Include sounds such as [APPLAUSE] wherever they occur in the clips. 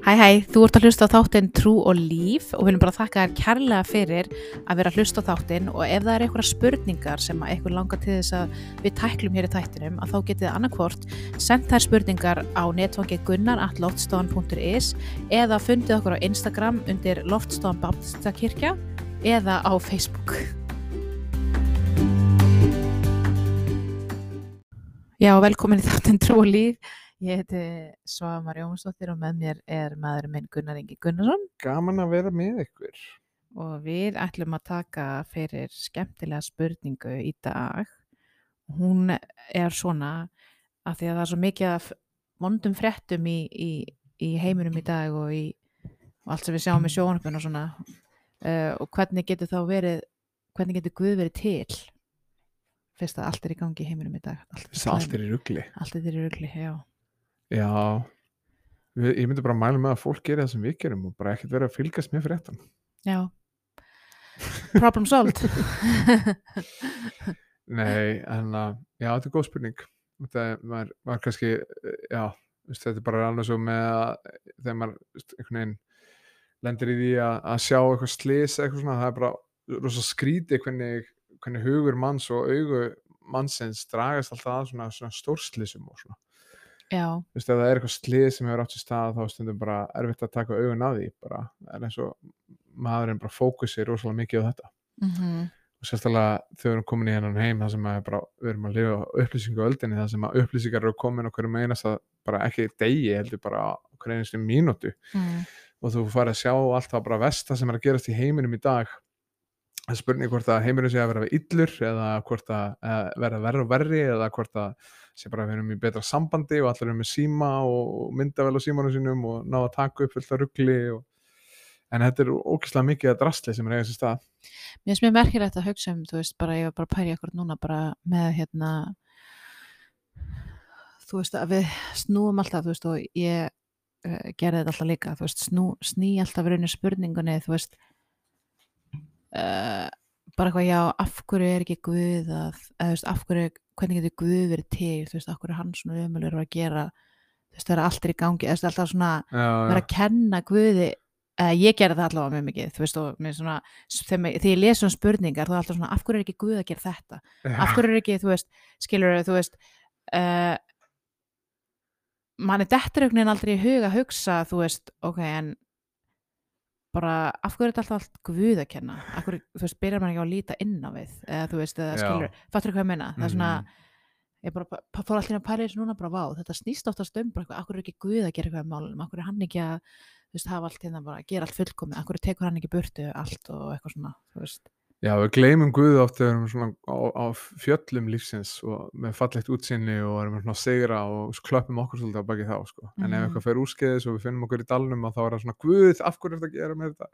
Hæ hæ, þú ert að hlusta á þáttinn Trú og Líf og við viljum bara þakka þér kærlega fyrir að vera að hlusta á þáttinn og ef það er eitthvað spurningar sem að eitthvað langar til þess að við tæklum hér í þættinum að þá getið þið annarkvort sendt þær spurningar á netfangi gunnar.loftstofan.is eða fundið okkur á Instagram undir Loftstofan Baptistakirkja eða á Facebook. Já, velkomin í þáttinn Trú og Líf. Ég heiti Svamar Jónsdóttir og með mér er maðurinn minn Gunnar Ingi Gunnarsson Gaman að vera með ykkur. og við ætlum að taka fyrir skemmtilega spurningu í dag. Hún er svona að því að það er svo mikið af vondum fréttum í, í, í heiminum í dag og, í, og allt sem við sjáum í sjónarpun og svona uh, og hvernig getur þá verið, hvernig getur Guð verið til fyrst að allt er í gangi í heiminum í dag. Allt er, í ruggli. allt er í rugli, já. Já, við, ég myndi bara að mæla með að fólk gera það sem við gerum og bara ekkert vera að fylgast með fréttan. Já. Problem solved. [LAUGHS] Nei, en að, já, þetta er góð spurning. Þetta maður, maður kannski, eh, já, veist, þetta er bara alveg svo með að þegar maður, einhvern veginn lendir í því að, að sjá eitthvað slis eitthvað svona, það er bara rosa skrítið hvernig, hvernig hugur manns og augu mannsins dragast alltaf að svona, svona stórslisum og svona. Þú veist, ef það er eitthvað slið sem hefur átt sér stað þá stundum bara erfitt að taka augun að því bara, það er eins og maðurinn bara fókusir rosalega mikið á þetta. Mm og sérstaklega við erum komin í hennan heim það sem að bara, við erum að lifa á upplýsingu öldinni það sem að upplýsingar eru komin okkur meinast að bara ekki degi heldur bara okkur einustu mínútu. Mm. og þú farið að sjá alltaf bara vest það sem er að gerast í heiminum í dag það er spurning hvort að heiminum sé að vera illur eða hvort að eða vera verri og verri eða hvort að sé bara að við erum í betra sambandi og allir erum með síma og myndavel á símanum sínum og ná að taka upp fullt af ruggli og... en þetta er ógeðslega mikið að drastli sem er eiga sér stað. Mér finnst mjög merkilegt að hugsa um, þú veist, bara ég var bara að pæri okkur núna bara með hérna þú veist að við snúum alltaf, þú veist, og ég uh, gerði þetta alltaf líka, þú veist, snú, sný alltaf raunir spurningunni, þú veist uh, bara eitthvað, já, af hverju er ekki Guð að, eða, þú veist, af hverju hvernig getur Guð verið til, þú veist, af hverju er hann svona umöluður að gera, þú veist, það er allt er í gangi, þú veist, alltaf svona já, vera að kenna Guði uh, ég gerði það allavega mjög mikið þú veist, og mér svona, þegar, þegar ég les svona spurningar þá er alltaf svona, af hverju er ekki Guð að gera þetta? Af hverju er ekki, þú veist, skilur þú veist uh, manni dettur einhvern veginn aldrei í hug að hugsa, þú veist, ok, en bara, af hverju er þetta alltaf allt Guð að kenna, af hverju, þú veist, byrjar maður ekki á að líta inn á við, eða þú veist, eða skilur fattur hvað ég meina, það er svona Mhm. ég bara, fór allir að í þessu núna bara, vá, þetta snýst oftast um bara, eitthvað, af hverju er ekki Guð að gera eitthvað í málunum, af hverju er hann ekki að þú veist, hafa allt hérna bara, gera allt fullkomi af hverju tekur hann ekki burtu allt og eitthvað svona þú veist, Já, við gleymum Guð oft þegar við erum svona á, á fjöllum lífsins og með fallegt útsinni og erum svona að segra og klöppum okkur svolítið á baki þá, sko. En ef Mhm. eitthvað fer úrskeiðis og við finnum okkur í dalnum þá er það svona Guð, af hverju er þetta að gera með þetta?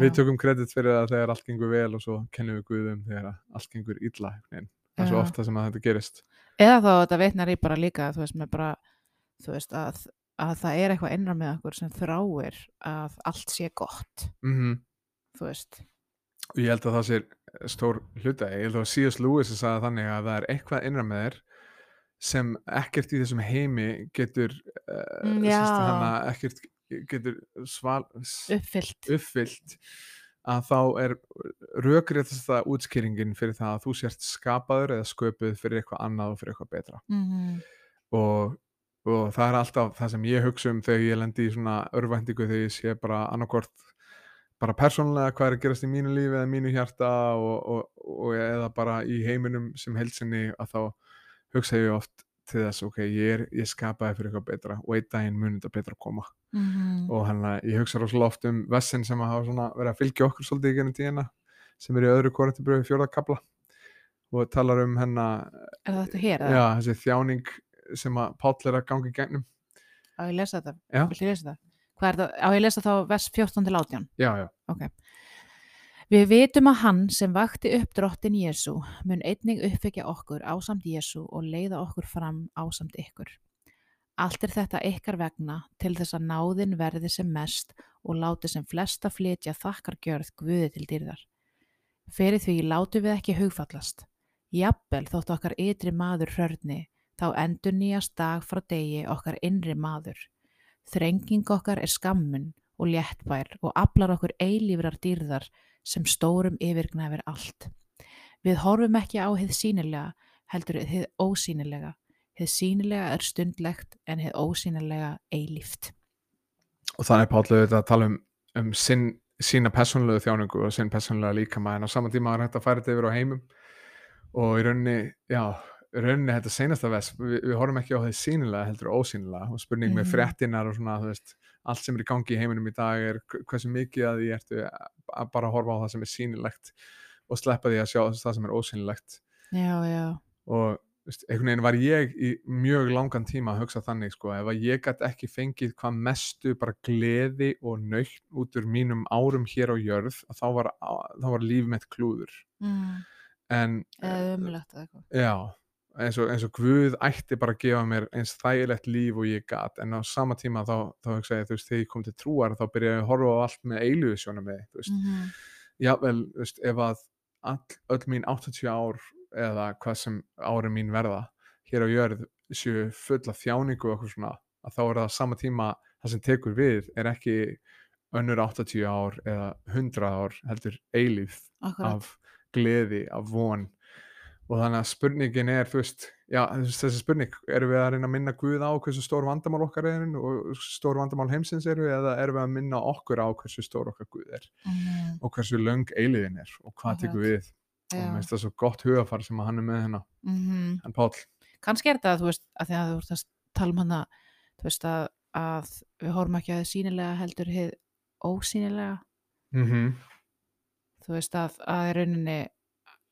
Við já, tökum kredit fyrir það þegar allt gengur vel og svo kennum við Guðum þegar allt gengur illa. veginn. Það er svo ofta sem að þetta gerist. eða þá þetta veitnar í bara líka þú veist, með bara þú veist, að, að það er eitthvað innra með okkur sem þráir að allt sé gott Mm þú veist, ég held að það sé stór hluta. Ég held að C.S. Lewis sagði þannig að það er eitthvað innra með þér sem ekkert í þessum heimi getur uh, ekkert getur sval, uppfyllt uppfyllt að þá er rökréttasta útskýringin fyrir það að þú sért skapaður eða sköpuð fyrir eitthvað annað og fyrir eitthvað betra mm og, og það er alltaf það sem ég hugsa um þegar ég lendi í svona örvæntingu þegar ég sé bara annarkort bara persónulega hvað er að gerast í mínu lífi eða mínu hjarta og, og, og eða bara í heiminum sem heilsinni að þá hugsa ég oft til þess, ok, ég er, ég skapaði fyrir eitthvað betra og einn daginn mun þetta betra að koma -hmm. og hann að ég hugsa rosalega oft um vessin sem að hafa svona verið að fylgja okkur svolítið í gennum tíðina sem er í öðru korintibbröfi fjórðakabla og talar um hennar er það þetta hér? eða? já, þessi þjáning sem að Páll er að ganga í gegnum á ég að lesa þetta? Ég lesa þetta? Hvað er það? Á ég lesa þá vers 14 til 18 já, já, Við vitum að hann sem vakti upp drottin Jésu mun einnig uppvekja okkur ásamt Jésu og leiða okkur fram ásamt ykkur. Allt er þetta ykkar vegna til þess að náðin verði sem mest og láti sem flesta flytja þakkargjörð Guði til dýrðar. Fyrir því látu við ekki hugfallast. Jafnvel þótt okkar ytri maður hrörni, þá endur nýjast dag frá degi okkar innri maður. Þrenging okkar er skammun og léttbær og aflar okkur eilífrar dýrðar sem stórum yfirgnæfir allt. Við horfum ekki á hið sínilega, heldur hið ósýnilega. Hið sínilega er stundlegt en hið ósýnilega eilíft. og þannig Páll auðvitað að tala um, um sinn, sína persónulegu þjáningu og sinn persónulega líkama en á saman tíma er þetta yfir á heimum og í rauninni, já rauninni þetta seinasta vest, við, við horfum ekki á því sínilega heldur ósýnilega og spurning með Mhm. fréttinar og svona, veist allt sem er í gangi í heiminum í dag er hv- hversu mikið að því ertu að bara horfa á það sem er sýnilegt og sleppa því að sjá það sem er ósýnilegt Já, já. og veist, einhvern veginn var ég í mjög langan tíma að hugsa þannig sko, ef að ég gæti ekki fengið hvað mestu bara gleði og nöytt út úr mínum árum hér á jörð þá var, þá var líf mitt klúður Mm. en Eða umlegt eða eitthvað. já, eins og, eins og Guð ætti bara að gefa mér eins þægilegt líf og ég gat. En á sama tíma þá, þá hugsa ég þú veist, þegar ég kom til trúar þá byrja ég að horfa á allt með eilíðu sjónum með þú veist, Mm jável, þú veist, ef að all, öll mín 80 ár eða hvað sem ári mín verða hér á jörð séu full af þjáningu og eitthvað svona, að þá er það sama tíma það sem tekur við er ekki önnur 80 ár eða 100 ár heldur eilíf Akkurat. af gleði, af von og þannig að spurningin er þú veist, já, þessi spurning erum við að reyna að minna Guð á hversu stór vandamál okkar er og stór vandamál heimsins eru eða erum við að minna okkur á hversu stór okkar Guð er Mm. og hversu löng eiliðin er og hvað tekur við. Og Já. mér finnst það svo gott hugafar sem að hann er með hérna. Mm en Páll, kannski er þetta, þú veist, að því að þú ert að tala um hana, þú veist, að, að við horfum ekki að þið sínilega heldur hið ósýnilega, mm þú veist, að, að rauninni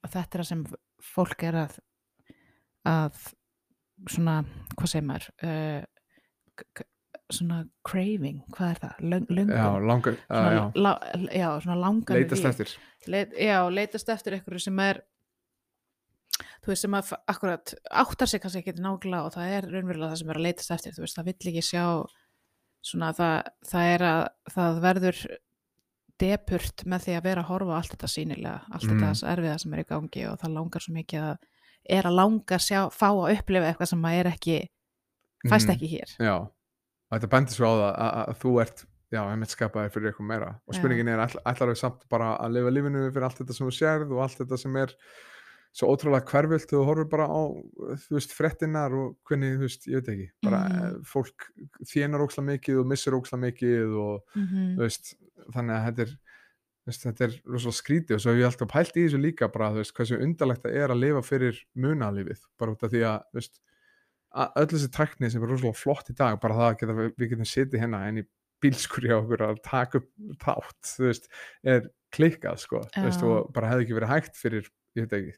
að þetta er það sem fólk er að að svona, hvað segir maður uh, svona craving, hvað er það? Löng, löngun? já, langar uh, Svona, já, lá, já, svona langan leitast eftir Leit, já, leitast eftir einhverju sem er þú veist sem að akkurat áttar sig kannski ekki nákvæmlega og það er raunverulega það sem er að leitast eftir þú veist, það vill ekki sjá svona það, það er að það verður depurt með því að vera að horfa allt þetta sínilega, allt Mm. þetta erfiða sem er í gangi og það langar svo mikið að er að langa að sjá, fá að upplifa eitthvað sem að er ekki, fæst Mhm. ekki hér já, og þetta bendir svo á það að, að, þú ert já, einmitt skapaði fyrir eitthvað meira og Já. spurningin er, ætl- ætlar við samt bara að lifa lífinu fyrir allt þetta sem þú sérð og allt þetta sem er svo ótrúlega hverfilt þú horfir bara á, þú veist, frettinnar og hvernig, þú veist, ég veit ekki bara mm. fólk þénar óksla mikið og missir óksla mikið og mm þú veist, þannig að þetta er veist, þetta er rosalega skrítið og svo hef ég alltaf pælt í þessu líka bara, þú veist, hversu undarlegt það er að lifa fyrir munalífið, bara út af því að, þú veist, að öll þessi tækni sem er rosalega flott í dag, bara það að geta, við getum setið hérna en í bílskurja okkur að taka upp þátt, þú veist, er klikkað, sko, þú veist, og bara hefði ekki verið hægt fyrir, ég veit ekki,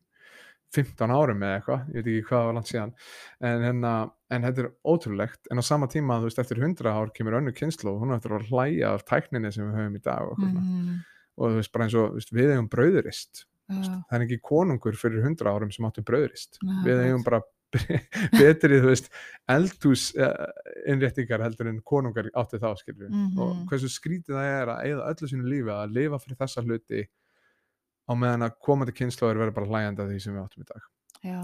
15 árum eða eitthvað, ég veit ekki hvað var langt síðan en, hérna, en þetta er ótrúlegt en á sama tíma, þú veist, eftir 100 ár kemur önnu kynslu og hún er eftir að hlæja af tækninni sem við höfum í dag og, mm. -hmm. og þú veist, bara eins og veist, við eigum brauðurist já, það er ekki konungur fyrir 100 árum sem áttu brauðurist Nei, við eigum bara [LAUGHS] betri, þú veist eldhús uh, innréttingar heldur en konungar áttu þá, skilur Mhm. og hversu skrítið það er að eigða öllu sínu lífi að lifa fyrir þessa hluti á meðan að komandi kynnslóður verður bara hlæjandi að því sem við áttum í dag já,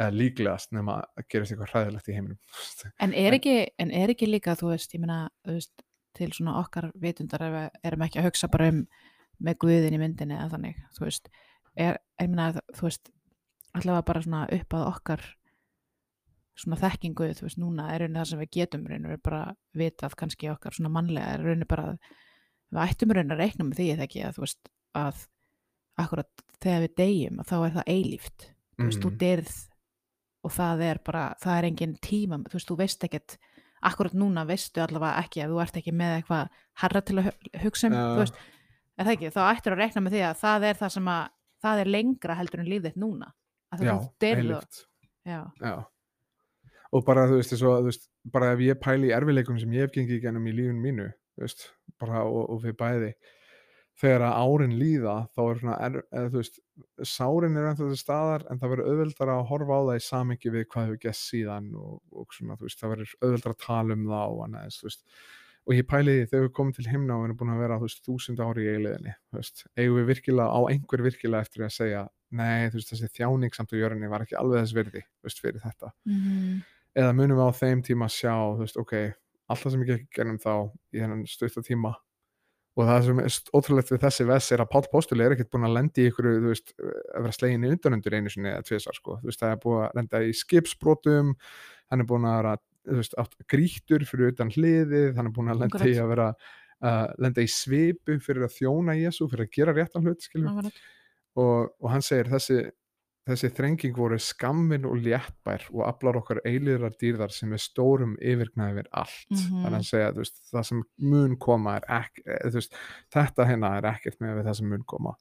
eða líklegast nema að gerast eitthvað hræðilegt í heiminum [LAUGHS] En er ekki, en er ekki líka, þú veist, ég veist, til svona okkar vitundar erum ekki að hugsa bara um með guðin í myndinni eða þannig, þú veist, er, ég meina, þú veist, allavega bara svona upp að okkar svona þekkingu, þú veist, núna er raunin það sem við getum raunin við bara vitað kannski okkar svona mannlega er raunin bara við ættum raunin að reikna með því eða ekki að þú veist að akkurat þegar við deyjum þá er það eilíft þú veist, þú Mhm. dyrð og það er bara, það er engin tíma þú veist, þú veist ekkert akkurat núna veistu allavega ekki að þú ert ekki með eitthvað herra til að hu- hugsa um Já. þú veist, er það ekki, þá ættir að reikna með því að það er það sem að, það er lengra heldur en lífið núna já, eilíft já, já. og bara þú veist, svo, þú veist bara ef ég pæli í erfileikum sem ég hef gengið gennum í lífun mínu veist, bara og, og við bæði þegar að árin líða þá er svona, er, eða, þú veist sárin er ennþá til staðar en það verður auðveldara að horfa á það í samingi við hvað hefur gæst síðan og, og svona, veist, það verður auðveldara að tala um það og annað, þú veist. Og ég pæli því þegar við komum til himna og við erum búin að vera þú veist, þúsund ári í veist, eigum við virkilega á einhver virkilega eftir að segja nei, þú veist, þessi þjáning samt á jörðinni var ekki alveg þess virði, þú veist, fyrir þetta. Mm eða munum við á þeim tíma sjá, þú veist, ok alltaf sem ég gekk gennum þá í þennan stutta tíma og það sem er ótrúlegt við þessi vess er að Páll Póstuli er ekkert búin að lendi í ykkur, veist, að vera slegin í undanundur einu sinni eða tvisar, sko, þú veist, það er búin að lenda í skipsbrotum, hann er búin að vera, veist, átt grýttur fyrir utan hliðið, hann er búin að lenda í að vera, uh, lenda í svipu fyrir að þjóna Jésu, fyrir að gera réttan hlut, og, og hann segir þessi, þessi þrenging voru skammin og léttbær og aflar okkar eilíðrar dýrðar sem er stórum yfirgnæði yfir allt. Mhm. þannig að hann segja, veist, það sem mun koma er ekki, þú veist, þetta hérna er ekkert með við það sem mun koma.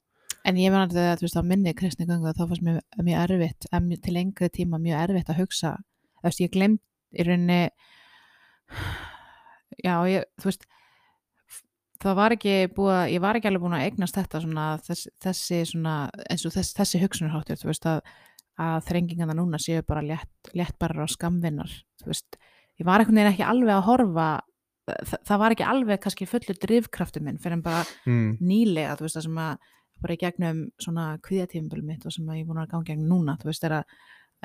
En ég meðan að þú veist á minni kristni göngu þá fannst mér mjög erfitt, til lengri tíma mjög erfitt að hugsa, þú veist, ég glemt í rauninni já, ég, þú veist það var ekki búið að, ég var ekki alveg búin að eignast þetta svona, þessi, þessi svona, eins og þess, þessi hugsunarháttur, þú veist að, að þrengingarna núna séu bara létt, léttbarar og skamvinnar, þú veist ég var einhvern veginn ekki alveg að horfa það, það var ekki alveg kannski fullur drifkraftur minn fyrir en bara mm. nýlega, þú veist, það sem að bara í gegnum svona kvíðatífumbil mitt og sem að ég búin að ganga gegn núna, þú veist, er að,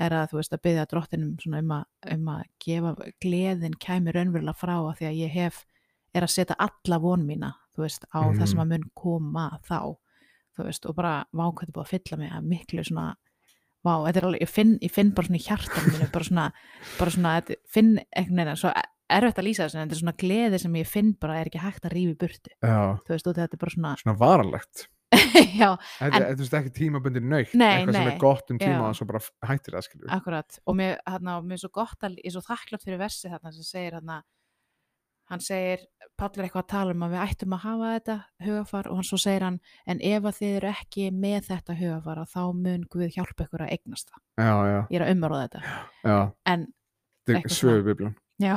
er að þú veist, að byggja drottinum svona um að, um að gefa gleðin kæmi raunverulega frá að því að ég hef, er að setja alla von mína, veist, á það sem Mhm. að mun koma þá, veist, og bara vákvæði búið að fylla mig að miklu svona Vá, alveg, ég finn, ég finn bara svona í hjartan mínu, bara svona, bara svona, finn einhvern veginn, svo erfitt að lýsa þessu, en þetta er svona gleði sem ég finn bara er ekki hægt að rífi burtu, þú veist, og þetta er bara svona, svona varanlegt. [LAUGHS] Já, þetta En- er ekki tímabundin nöytt Nei, eitthvað sem er gott um tíma já. og svo bara hættir það akkurat, og mér, hérna, mér er svo gott að, ég er svo þakklátt fyrir versi þarna sem segir hérna, hann segir, Páll er eitthvað að tala um að við ættum að hafa þetta hugafar. Og hann svo segir hann, en ef að þið eru ekki með þetta hugafar þá mun Guð hjálpa ykkur að eignast það. já, já, Ég er að umráða þetta. já, En, þetta er svöðu biblun já,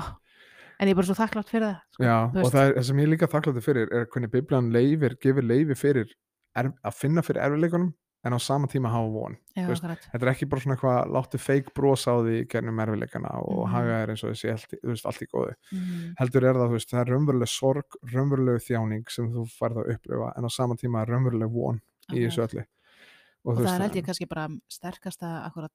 en ég er bara svo þakklátt fyrir það. Sko, já, og það, er, það sem ég er líka þakkláttur fyrir er hvernig bibljan leifir, gefur leifi fyrir er, að finna fyrir erfileikunum en á sama tíma hafa von já, veist, þetta er ekki bara svona eitthvað láttu feik bros á því gernum erfileikana og Mhm. haga er eins og þessi allt, veist, allt í góðu Mm, heldur er það, veist, það er raunveruleg sorg raunveruleg þjáning sem þú færð að upplifa en á sama tíma er raunveruleg von í þessu öllu Og þú það er held ég kannski bara sterkasta, akkurat,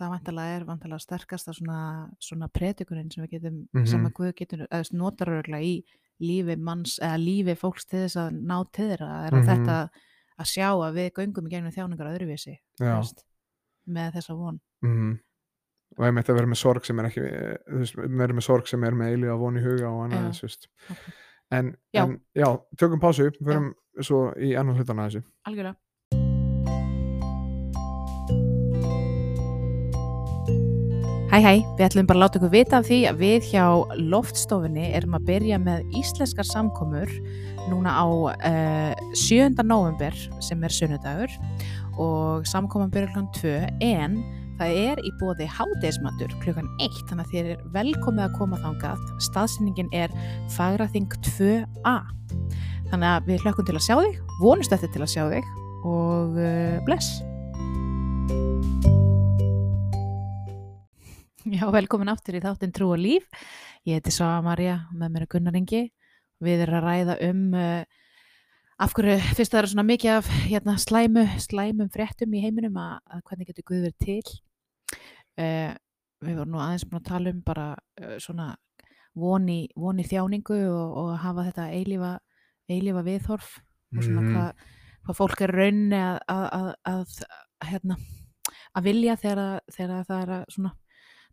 það vantalega er vantalega sterkasta svona, svona predikunin sem við getum, sem Mhm. að Guð getur, eða þú veist, notar örgulega í lífi manns, eða lífi fólks til þess að ná til þeirra, er að Mhm. þetta að sjá að við göngum í gegnum þjáningar öðruvísi, Já. veist, með þessa von. Mhm. og einmitt að vera með sorg sem er ekki vera með sorg sem er með eilíða von í huga og annað þess, veist. Ok. en, en já, tökum pásu förum svo í annan hlutana þessu Algjörlega. Hæ hæ, við ætlum bara að láta ykkur vita af því að við hjá loftstofunni erum að byrja með íslenskar samkomur núna á uh, 7. november sem er sunnudagur og samkoman byrja klukkan 2 en það er í bóði hádeismatur klukkan 1 þannig að þér er velkomið að koma þangað staðsyningin er Fagraþing 2a þannig að við hlökkum til að sjá þig vonust eftir til að sjá þig og uh, bless Já, velkomin aftur í þáttinn Trú og Líf. Ég heiti Sava Maria, með mér er Gunnar Ingi. Við erum að ræða um uh, af hverju, fyrst það eru svona mikið af hérna, slæmu, slæmum fréttum í heiminum að, að hvernig getur Guð verið til? Uh, við vorum nú aðeins búin að tala um bara uh, svona voni, voni þjáningu og, og hafa þetta eilífa, eilífa viðhorf og svona Mhm. hvað, hvað fólk er raunni að, að, að, að, hérna, að vilja þegar, þegar að það er að svona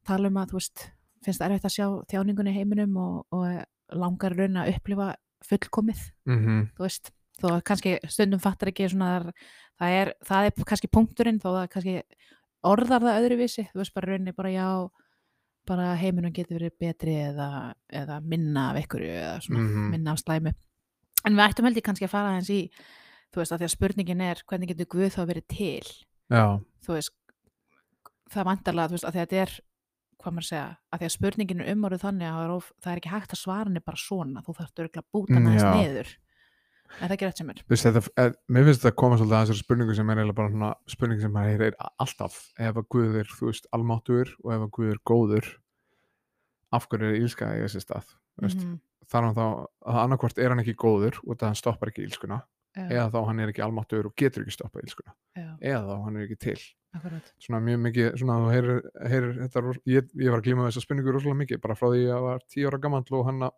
tala um að þú veist, finnst það erfitt að sjá þjáningunni heiminum og, og langar raun að upplifa fullkomið mm þú veist, þó kannski stundum fattar ekki svona það er, það er, það er kannski punkturinn þó að kannski orðar það öðruvísi, þú veist bara rauninni bara já, bara heiminum getur verið betri eða, eða minna af ykkur eða svona Mhm. minna af slæmu. En við ættum held ég kannski að fara aðeins í þú veist að því að spurningin er hvernig getur Guð þá verið til? Já, þú veist það vantarlega, þú veist, að þetta er hvað maður að segja, að því að spurningin er umorðið þannig að það er, of, það er ekki hægt að svara henni bara svona, þú þarfst örgulega að búta Mm, aðeins já. niður er það ekki rétt sem er? þú veist, þetta, eh, mér finnst þetta að koma svolítið að þessari spurningu sem er eiginlega bara svona spurning sem maður heyrir alltaf ef að Guð er, þú veist, almáttur og ef að Guð er góður af hverju er ílska að eiga sér stað mm Mhm, þar hann þá að annarkvort er hann ekki góður út af að hann stoppar ekki ílskuna já, eða þá hann er ekki almáttugur og getur ekki stoppað ílskuna eða þá hann er ekki til. Akkurat. Svona mjög mikið, svona heyrir, heyrir þetta, ég, ég var að glíma við þessa spurningu rosalega mikið, bara frá því að ég var tíu ára gamall og hann að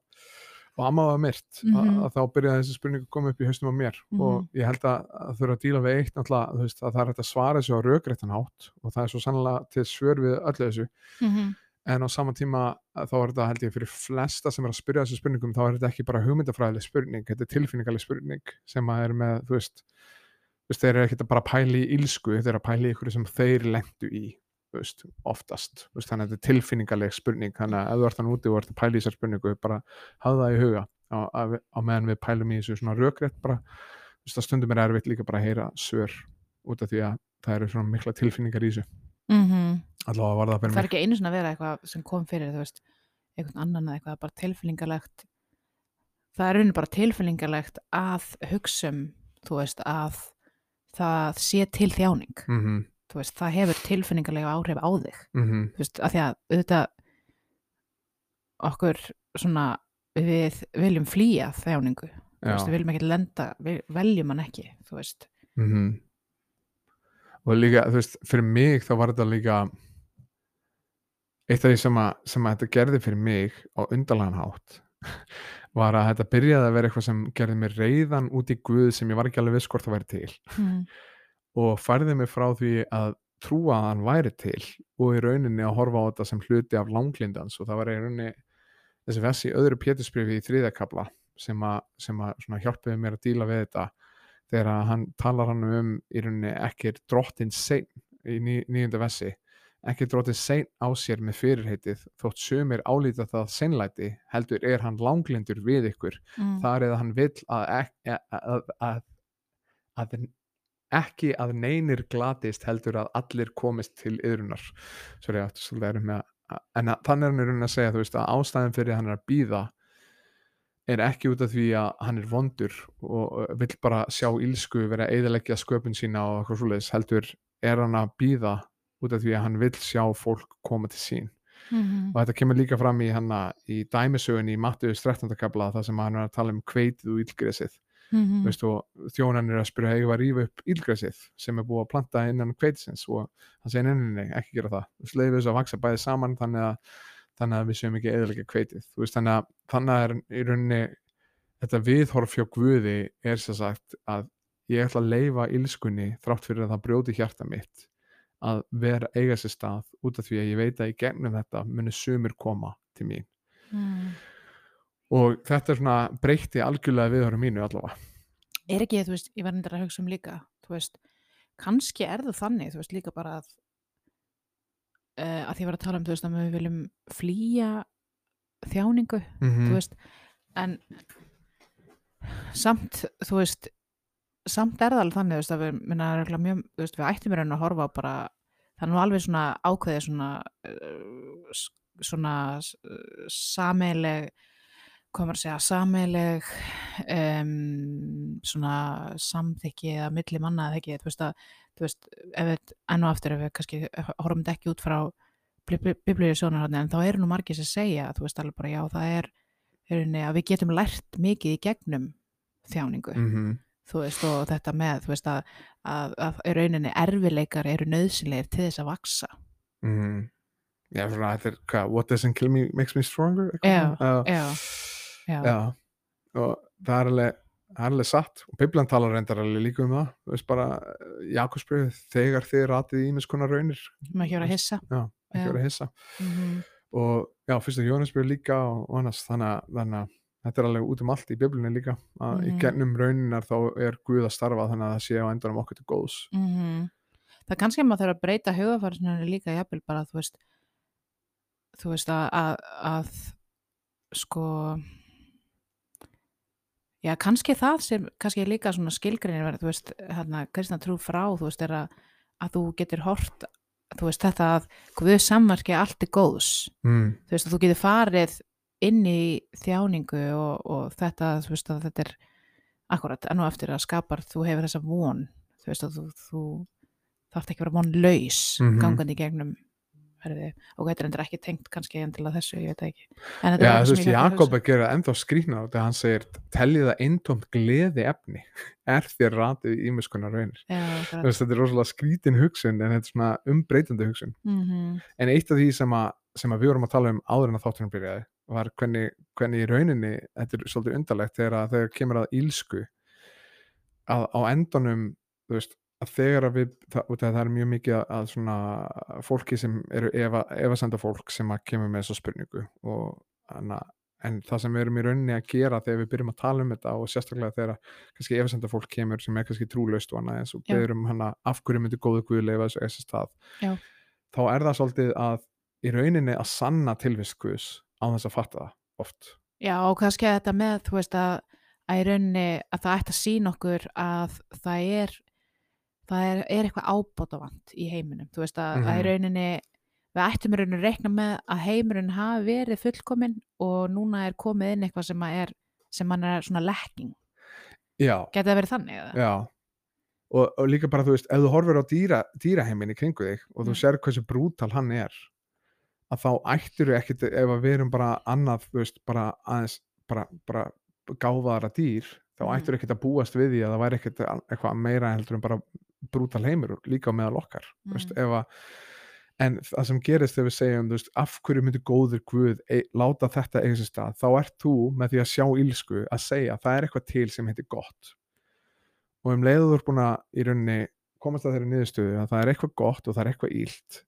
og amma var myrt, Mhm. að, að þá byrjaði þessi spurningu að koma upp í haustum á mér. Og Mhm. ég held að, að þurfa að díla við eitt náttúrulega, veist, að það er hægt að svara þessu á rökréttan hátt og það er svo sannlega til svör við öllu þessu. Mhm, en á sama tíma að þá er þetta held ég fyrir flesta sem er að spyrja þessu spurningum þá er þetta ekki bara hugmyndafræðileg spurning þetta er tilfinningaleg spurning sem að er með þú veist, þú veist þeir eru ekkert að bara pæli í ílsku, þeir eru að pæli í ykkur sem þeir lendu í þú veist, oftast, þú veist, þannig að þetta er tilfinningaleg spurning, þannig að ef þú ert þannig úti og ert að pæli í þessar spurningu, bara hafa það í huga á, á, á meðan við pælum í þessu svona rökrétt bara, þú veist, að stundum er erfitt líka bara að heyra svör út af því að það eru svona mikla tilfinningar í þessu mhm. allavega var það fyrir það er mig ekki einu svona að vera eitthvað sem kom fyrir þú veist, einhvern annan eða eitthvað bara tilfinningalegt. Það er raunin bara tilfinningalegt að hugsa um, þú veist, að það sé til þjáning. Mm þú veist, það hefur tilfinningalega áhrif á þig. -hmm. þú veist, að því að auðvitað okkur svona við viljum flýja þjáningu. Þú veist, við viljum ekki lenda við veljum hann ekki, þú veist. Mm og líka, þú veist, fyrir mig þá var þetta líka eitt af því sem að, sem að þetta gerði fyrir mig á undarlegan hátt [LAUGHS] var að þetta byrjaði að vera eitthvað sem gerði mér reyðan út í Guð sem ég var ekki alveg viss hvort það væri til. Mm. og færði mig frá því að trúa að hann væri til og í rauninni að horfa á þetta sem hluti af langlindans og það var í rauninni þessi vessi öðru pétursbrífi í þriðakabla sem að, sem að hjálpiði mér að díla við þetta þegar að hann talar hann um í rauninni ekki er drottin sein í ný, nýjunda vessi ekki er drottin sein á sér með fyrirheitið þótt sumir álíta það seinlæti heldur er hann langlindur við ykkur Mm. þar eða hann vill að, ek- að, að, að, að ekki að neynir glatist heldur að allir komist til yðrunar sorry, ég átti svolítið erum með að en að, þannig er hann í rauninni að segja þú veist að ástæðin fyrir að hann er að býða er ekki út af því að hann er vondur og vill bara sjá ílsku vera að eðalegja sköpun sína og eitthvað svoleiðis heldur er hann að býða út af því að hann vill sjá fólk koma til sín Mhm. og þetta kemur líka fram í hann í dæmisögunni í Mattius 13. kabla þar sem hann er að tala um kveitið og ílgresið veist, og þjónan er að spyrja eigum við að rífa upp ílgresið sem er búið að planta innan kveitisins og hann segir nei, ekki gera það við þess að vaksa bæði saman þannig að, þannig að við séum ekki eðalega kveitið veist, þannig að þannig er í rauninni þetta viðhorf hjá Guði er sem sagt að ég ætla að leifa ílskunni þrátt fyrir að það brjóti hjarta mitt að vera eiga sér stað út af því að ég veit að í gegnum þetta muni sumir koma til mín. Mm. og þetta er svona breytti algjörlega viðhorfum mínu allavega. Er ekki, þú veist, ég var nefndir að hugsa um líka þú veist, kannski er það þannig þú veist, líka bara að uh, að því ég var að tala um, þú veist, að við viljum flýja þjáningu, mm þú veist en samt, þú veist samt er það alveg þannig, þú veist, að við minna, mjög, veist, við ættum í raun að horfa bara, það er nú alveg svona ákveðið svona s- svona uh, sameileg hvað maður að segja, sameileg um, svona samþykki eða milli manna eða ekki, þú veist að þú veist, ef við enn og aftur ef við kannski horfum þetta ekki út frá biblíu sjónarhaldin, en þá eru nú margir sem segja, þú veist alveg bara, já, það er í rauninni að við getum lært mikið í gegnum þjáningu, -hmm. þú veist, og þetta með, þú veist, að, að, að í rauninni erfileikar eru nöðsynlegir til þess að vaksa. Mm. Já, svona, þetta er, hvað, what doesn't kill me makes me stronger Já? Já, já, já, og það er alveg alveg satt. Og Biblian talar reyndar alveg líka um það. Þú veist bara, Jakobsbrið þegar þið ratið ímis konar raunir. Maður ekki vera að hissa. Mm og já, fyrst að Jónasbrið líka og, annars, þannig þannig að þetta er alveg út um allt í Biblunni líka. Að í Mhm. gennum rauninar þá er Guð að starfa þannig að það sé á endanum okkur til góðs. -hmm. Það kannski að maður þarf að breyta hugafarsinu líka jafnvel bara, þú veist, þú veist að, að, að sko já, kannski það sem kannski líka svona skilgrinir þú veist, hérna, kristna trú frá, þú veist, er að, að þú getur hort, þú veist, þetta að Guð samverki allt er góðs, mm. þú veist, að þú getur farið inn í þjáningu og, og þetta, þú veist, að þetta er akkurat, enn og eftir að skapar þú hefur þessa von, þú veist, að þú, þú þarft ekki að vera vonlaus Mhm. gangandi í gegnum herði, og þetta er endur ekki tengt kannski endilega þessu, ég veit ekki. En þetta Já, eitthvað þú veist, að Jakob að gera ennþá skrýknar þegar hann segir, teljið það eintómt gleði efni, [LAUGHS] er þér ratið ímiskunar raunir. Já, Þú veist, þetta er rosalega skrítin hugsun en þetta er svona umbreytandi hugsun. Mhm, En eitt af því sem að, sem að við vorum að tala um áður en að þáttunum byrjaði var hvernig, hvernig í rauninni, þetta er svolítið undarlegt þegar, að, þegar kemur að ílsku að á endanum, þú veist, að þegar að við, það, að það er mjög mikið að- að svona fólki sem eru efa, efasenda fólk sem að kemur með þessa spurningu og hana, en það sem við erum í rauninni að gera þegar við byrjum að tala um þetta og sérstaklega þegar kannski efasenda fólk kemur sem er kannski trúlaust og annað eins og Já. beður um hana af hverju myndi góðu guð leifa þessu þessi stað Já. þá er það svolítið að í rauninni að sanna tilvist guðs á þess að fatta það oft Já, og kannski þetta með, þú veist, að, að í rauninni að það ætti að sína okkur að það er, það er, er eitthvað ábótavant í heiminum, þú veist, að, að í Mhm. rauninni, við ættum í rauninni að reikna með að heimurinn hafi verið fullkominn og núna er komið inn eitthvað sem að er, sem hann er svona lekking. Já, Geti það verið þannig eða? Já og, og líka bara þú veist, ef þú horfir á dýra, dýraheimin í kringu þig og þú Mm. sér hversu brútal hann er að þá ættir þú ekkit ef við erum bara annað þú veist, bara aðeins bara, bara gáfaðara dýr þá Mhm. ættir þú ekkit að búast við því að það væri ekkit eitthvað meira heldur en bara brútal heimur líka meðal okkar mm. veist, ef að en það sem gerist þegar við segjum veist, af hverju myndi góður Guð e, láta þetta eiga sér stað, þá ert þú með því að sjá ílsku að segja það er eitthvað til sem heitir gott og um leiðu þú ert búin að í rauninni komast að þeirri niðurstöðu að það er eitthvað gott og það er eitthvað ílt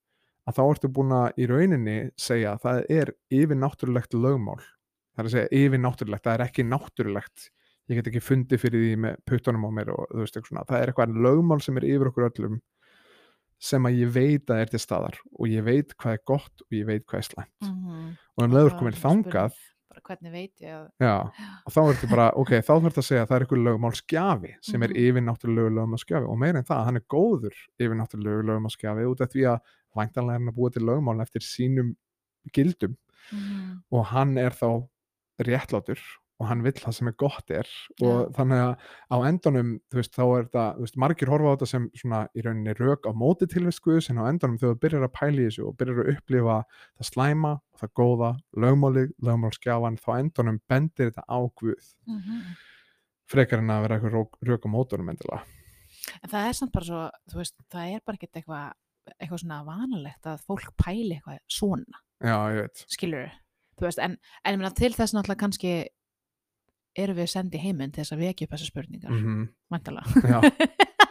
að þá ertu búin að í rauninni segja að það er yfir náttúrulegt lögmál það er að segja yfir náttúrulegt, það er ekki náttúrulegt ég get ekki fundið fyrir því með puttunum á mér og þú veist svona, það er eitthvað lögmál sem er yfir okkur öllum sem að ég veit að er til staðar og ég veit hvað er gott og ég veit hvað er slæmt Mm og um Og leiður það komin er svona spurning. þangað Bara hvernig veit ég að, Já, [GASPS] og þá ertu bara, ok, þá þarf þetta að segja að það er eitthvað lögmálskjafi sem er Mhm. yfir náttúrulegu lögmálskjafi og meira en það, hann er góður yfir náttúrulegu lögmálskjafi út af því að væntanlega er hann að búa til lögmál eftir sínum gildum mm og hann er þá réttlátur og hann vill það sem er gott er og Já. þannig að á endanum þú veist, þá er þetta, þú veist, margir horfa á þetta sem svona í rauninni rök á móti tilvist Guðs en á endanum þegar þú byrjar að pæla í þessu og byrjar að upplifa það slæma og það góða, lögmálið, lögmálskjafan þá á endanum bendir þetta á Guð. Frekar en að vera eitthvað rök á mótorum endilega. En það er samt bara svo, þú veist, það er bara ekkert eitthvað, eitthvað svona vanalegt að fólk pæli eitthvað svona, Já, þú veist, en, en meina til þess náttúrulega kannski erum við sendið heiminn til þess að vekja upp þessar spurningar, mm. mm vantalega. Já, [LAUGHS]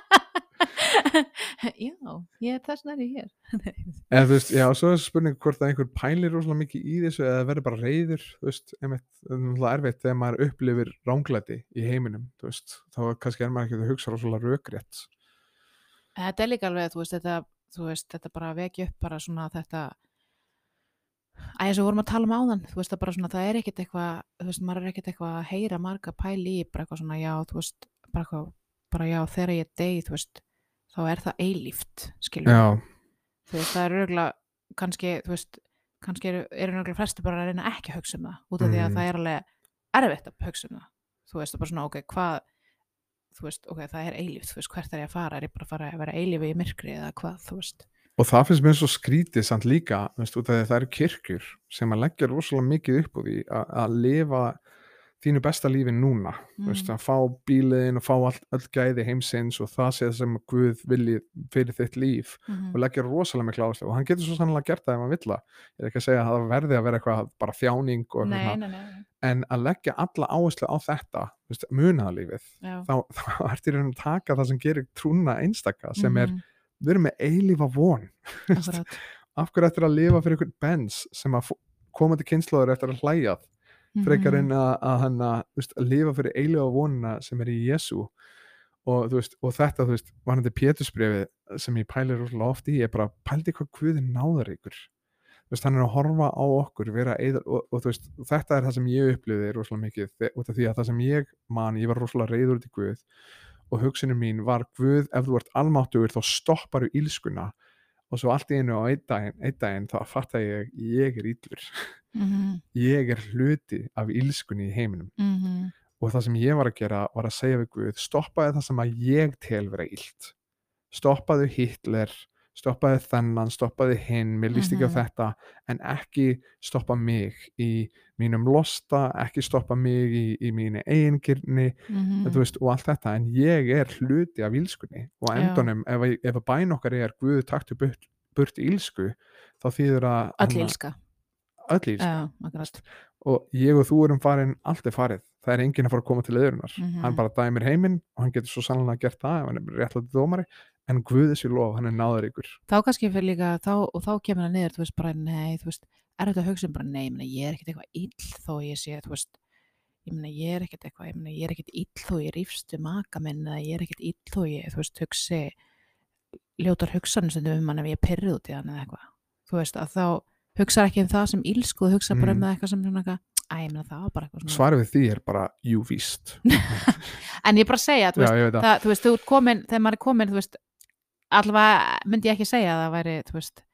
Já, ég, þess er ég hér. [LAUGHS] eða þú veist, já, svo er spurning hvort að einhver pælir rosalega mikið í þessu eða verður bara reyður, þú veist, það er erfitt þegar maður upplifir ránglæti í heiminum, þú veist, þá kannski er maður ekki að hugsa rosalega rökrétt. þetta er líka alveg, þú veist, þetta, þú veist, þetta bara að vekja upp bara svona þetta Æ, eins og við vorum að tala um áðan, þú veist, það bara svona, það er ekkert eitthvað, þú veist, maður er ekkert eitthvað að heyra marga pæli í, bara eitthvað svona, já, þú veist, bara eitthvað, bara já, þegar ég degi, þú veist, þá er það eilíft, skilur Já, þú veist, það er örgulega, kannski, þú veist, kannski eru, eru örgulega flesti bara að reyna ekki að hugsa um það, út af því að Mhm. það er alveg erfitt að hugsa um það, þú veist, það bara svona, ok, hvað, þú veist, ok, það er eilíft, þú veist, hvert er ég að fara, er ég bara að fara að vera eilífi í myrkri eða hvað, þú veist, og það finnst mér svo skrítið samt líka, veist, að það eru kirkjur sem að leggja rosalega mikið upp úr því að, að lifa þínu besta lífi núna, þú veist, Mm. að fá bíliðin og fá all, öll gæði heimsins og það sé það sem Guð vilji fyrir þitt líf mm og leggja rosalega mikla áherslu og hann getur svo sannlega gert það ef hann vill það. Ég er ekki að segja að það verði að vera eitthvað bara þjáning nei, nei, nei, en að leggja alla áherslu á þetta munaðalífið þá, [LAUGHS] þá ertu í raun að taka það sem gerir trúna einstaka sem er, Mhm, við erum með eilífa von. [LAUGHS] Af hverju ættir að lifa fyrir einhvern bens sem að komandi kynnslóður eftir að hlæjað frekar Mhm, en að, að, hann að, þú veist, að lifa fyrir eilífa vonina sem er í Jésu og, veist, og þetta, veist, varandi Pétursbrefið sem ég pælir rosalega oft í, ég bara pældi hvað Guði náður ykkur. Hann er að horfa á okkur eðal, og, og þetta er það sem ég upplifði rosalega mikið, út af því að það sem ég man, ég var rosalega reyður út í Guð og hugsunum mín var Guð, ef þú ert almáttugur þá stopparu ílskuna. Og svo allt í einu á einn daginn, einn daginn þá fatta ég, ég er íllur mhm, ég er hluti af ílskunni í heiminum. Mhm, og það sem ég var að gera var að segja við Guð stoppaði það sem að ég tel vera illt. Stoppaðu Hitler stoppaði þennan, stoppaði hinn mér líst ekki á Mhm. þetta en ekki stoppa mig í mínum losta, ekki stoppa mig í, í mínu eigingirni Mhm. þú veist, og allt þetta, en ég er hluti af ílskunni og endanum ef, ef að bæn okkar er Guð taktu burt, burt ílsku þá þýður að öll ílska öll ílska og ég og þú erum farin allt er farið, það er enginn að fara að koma til öðrunar Mhm. hann bara dæmir heiminn og hann getur svo sannlega gert það ef hann er réttlætið dómari en Guð þessi lof, hann er náðaríkur. Þá kannski fyrir líka, þá, og þá kemur það niður þú veist bara, nei, þú veist, er þetta um bara, nei, ég, meina, ég er ekkert eitthvað ill þó ég sé, þú veist ég meina, ég er ekkert eitthvað, ég meina, ég er ekkert ill þó ég rífstu maka minn, ég er ekkert ill þó ég, þú veist, hugsi ljótar hugsanir sem um hann ef ég pyrrið út í hann eða eitthvað, þú veist, að þá hugsa ekki um það sem ílsku, hugsa bara um Mm. eitthvað sem svona eitthvað, æ, ég meina, það var bara eitthvað svona. Svarið við því er bara, jú víst. [LAUGHS] En ég bara segja, þú já, veist, að, það, þú veist, þú ert komin, þegar maður er komin, þú veist, allavega myndi ég ekki segja að það væri, veist,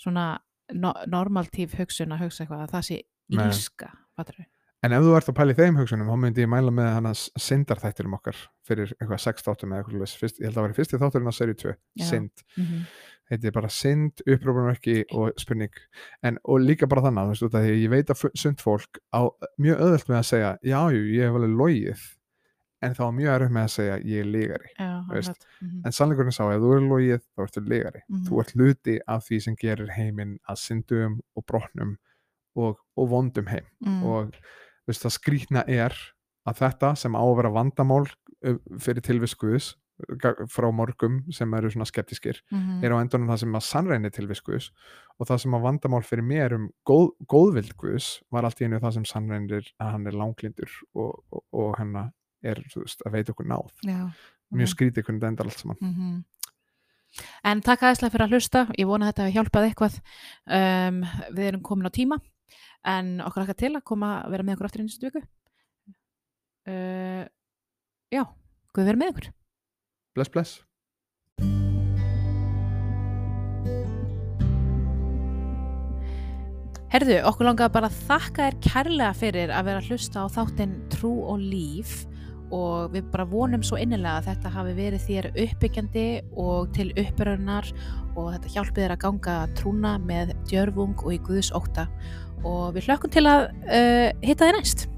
svona no normaltíf hugsun að hugsa eitthvað að það sé ílska, en ef þú ert að pæla í þeim hugsunum þá myndi ég mæla með hann að syndarþættirum okkar fyrir eitthvað sex þáttum eða eitthvað. Fyrst, ég held að það væri fyrsti þátturinn á seri 2 Já. synd, Mm -hmm. heitir bara synd, upprópunarverki og spurning en, og líka bara þannig, að ég veit að sund fólk á mjög öðvöld með að segja já, jú, ég hef alveg logið en þá er mjög erfitt með að segja ég er ligari Já. Mhm. en sannleikurinn sá, ef þú er logið þá ertu ligari, Mhm. þú ert hluti af því sem gerir heiminn að syndum og brotnum og, og vondum heim Mm. og veist, það skrýtna er að þetta sem á að vera vandamál fyrir ga- frá morgum sem eru svona skeptiskir Mhm. er á endunum það sem að sannrænir tilvist Guðs og það sem að vandamál fyrir mér um góð, góðvild Guðs var allt í einu það sem sannrænir að hann er langlindur og, og, og hennar er veist, að veita okkur náð. Já, mjög ok. skrítið hvernig þetta endar allt saman. Mhm. En takk aðeinslega fyrir að hlusta, ég vona að þetta hefði hjálpað eitthvað. Um, Við erum komin á tíma en okkur akka til að koma að vera með okkur aftur í næstu viku. Uh, Já, Guð verið með ykkur. Bless bless. Herðu, okkur langaði bara að þakka þér kærlega fyrir að vera að hlusta á þáttinn Trú og Líf og við bara vonum svo innilega að þetta hafi verið þér uppbyggjandi og til uppbyrjunar og þetta hjálpi þér að ganga trúna með djörfung og í Guðs ótta og við hlökkum til að uh, hitta þér næst.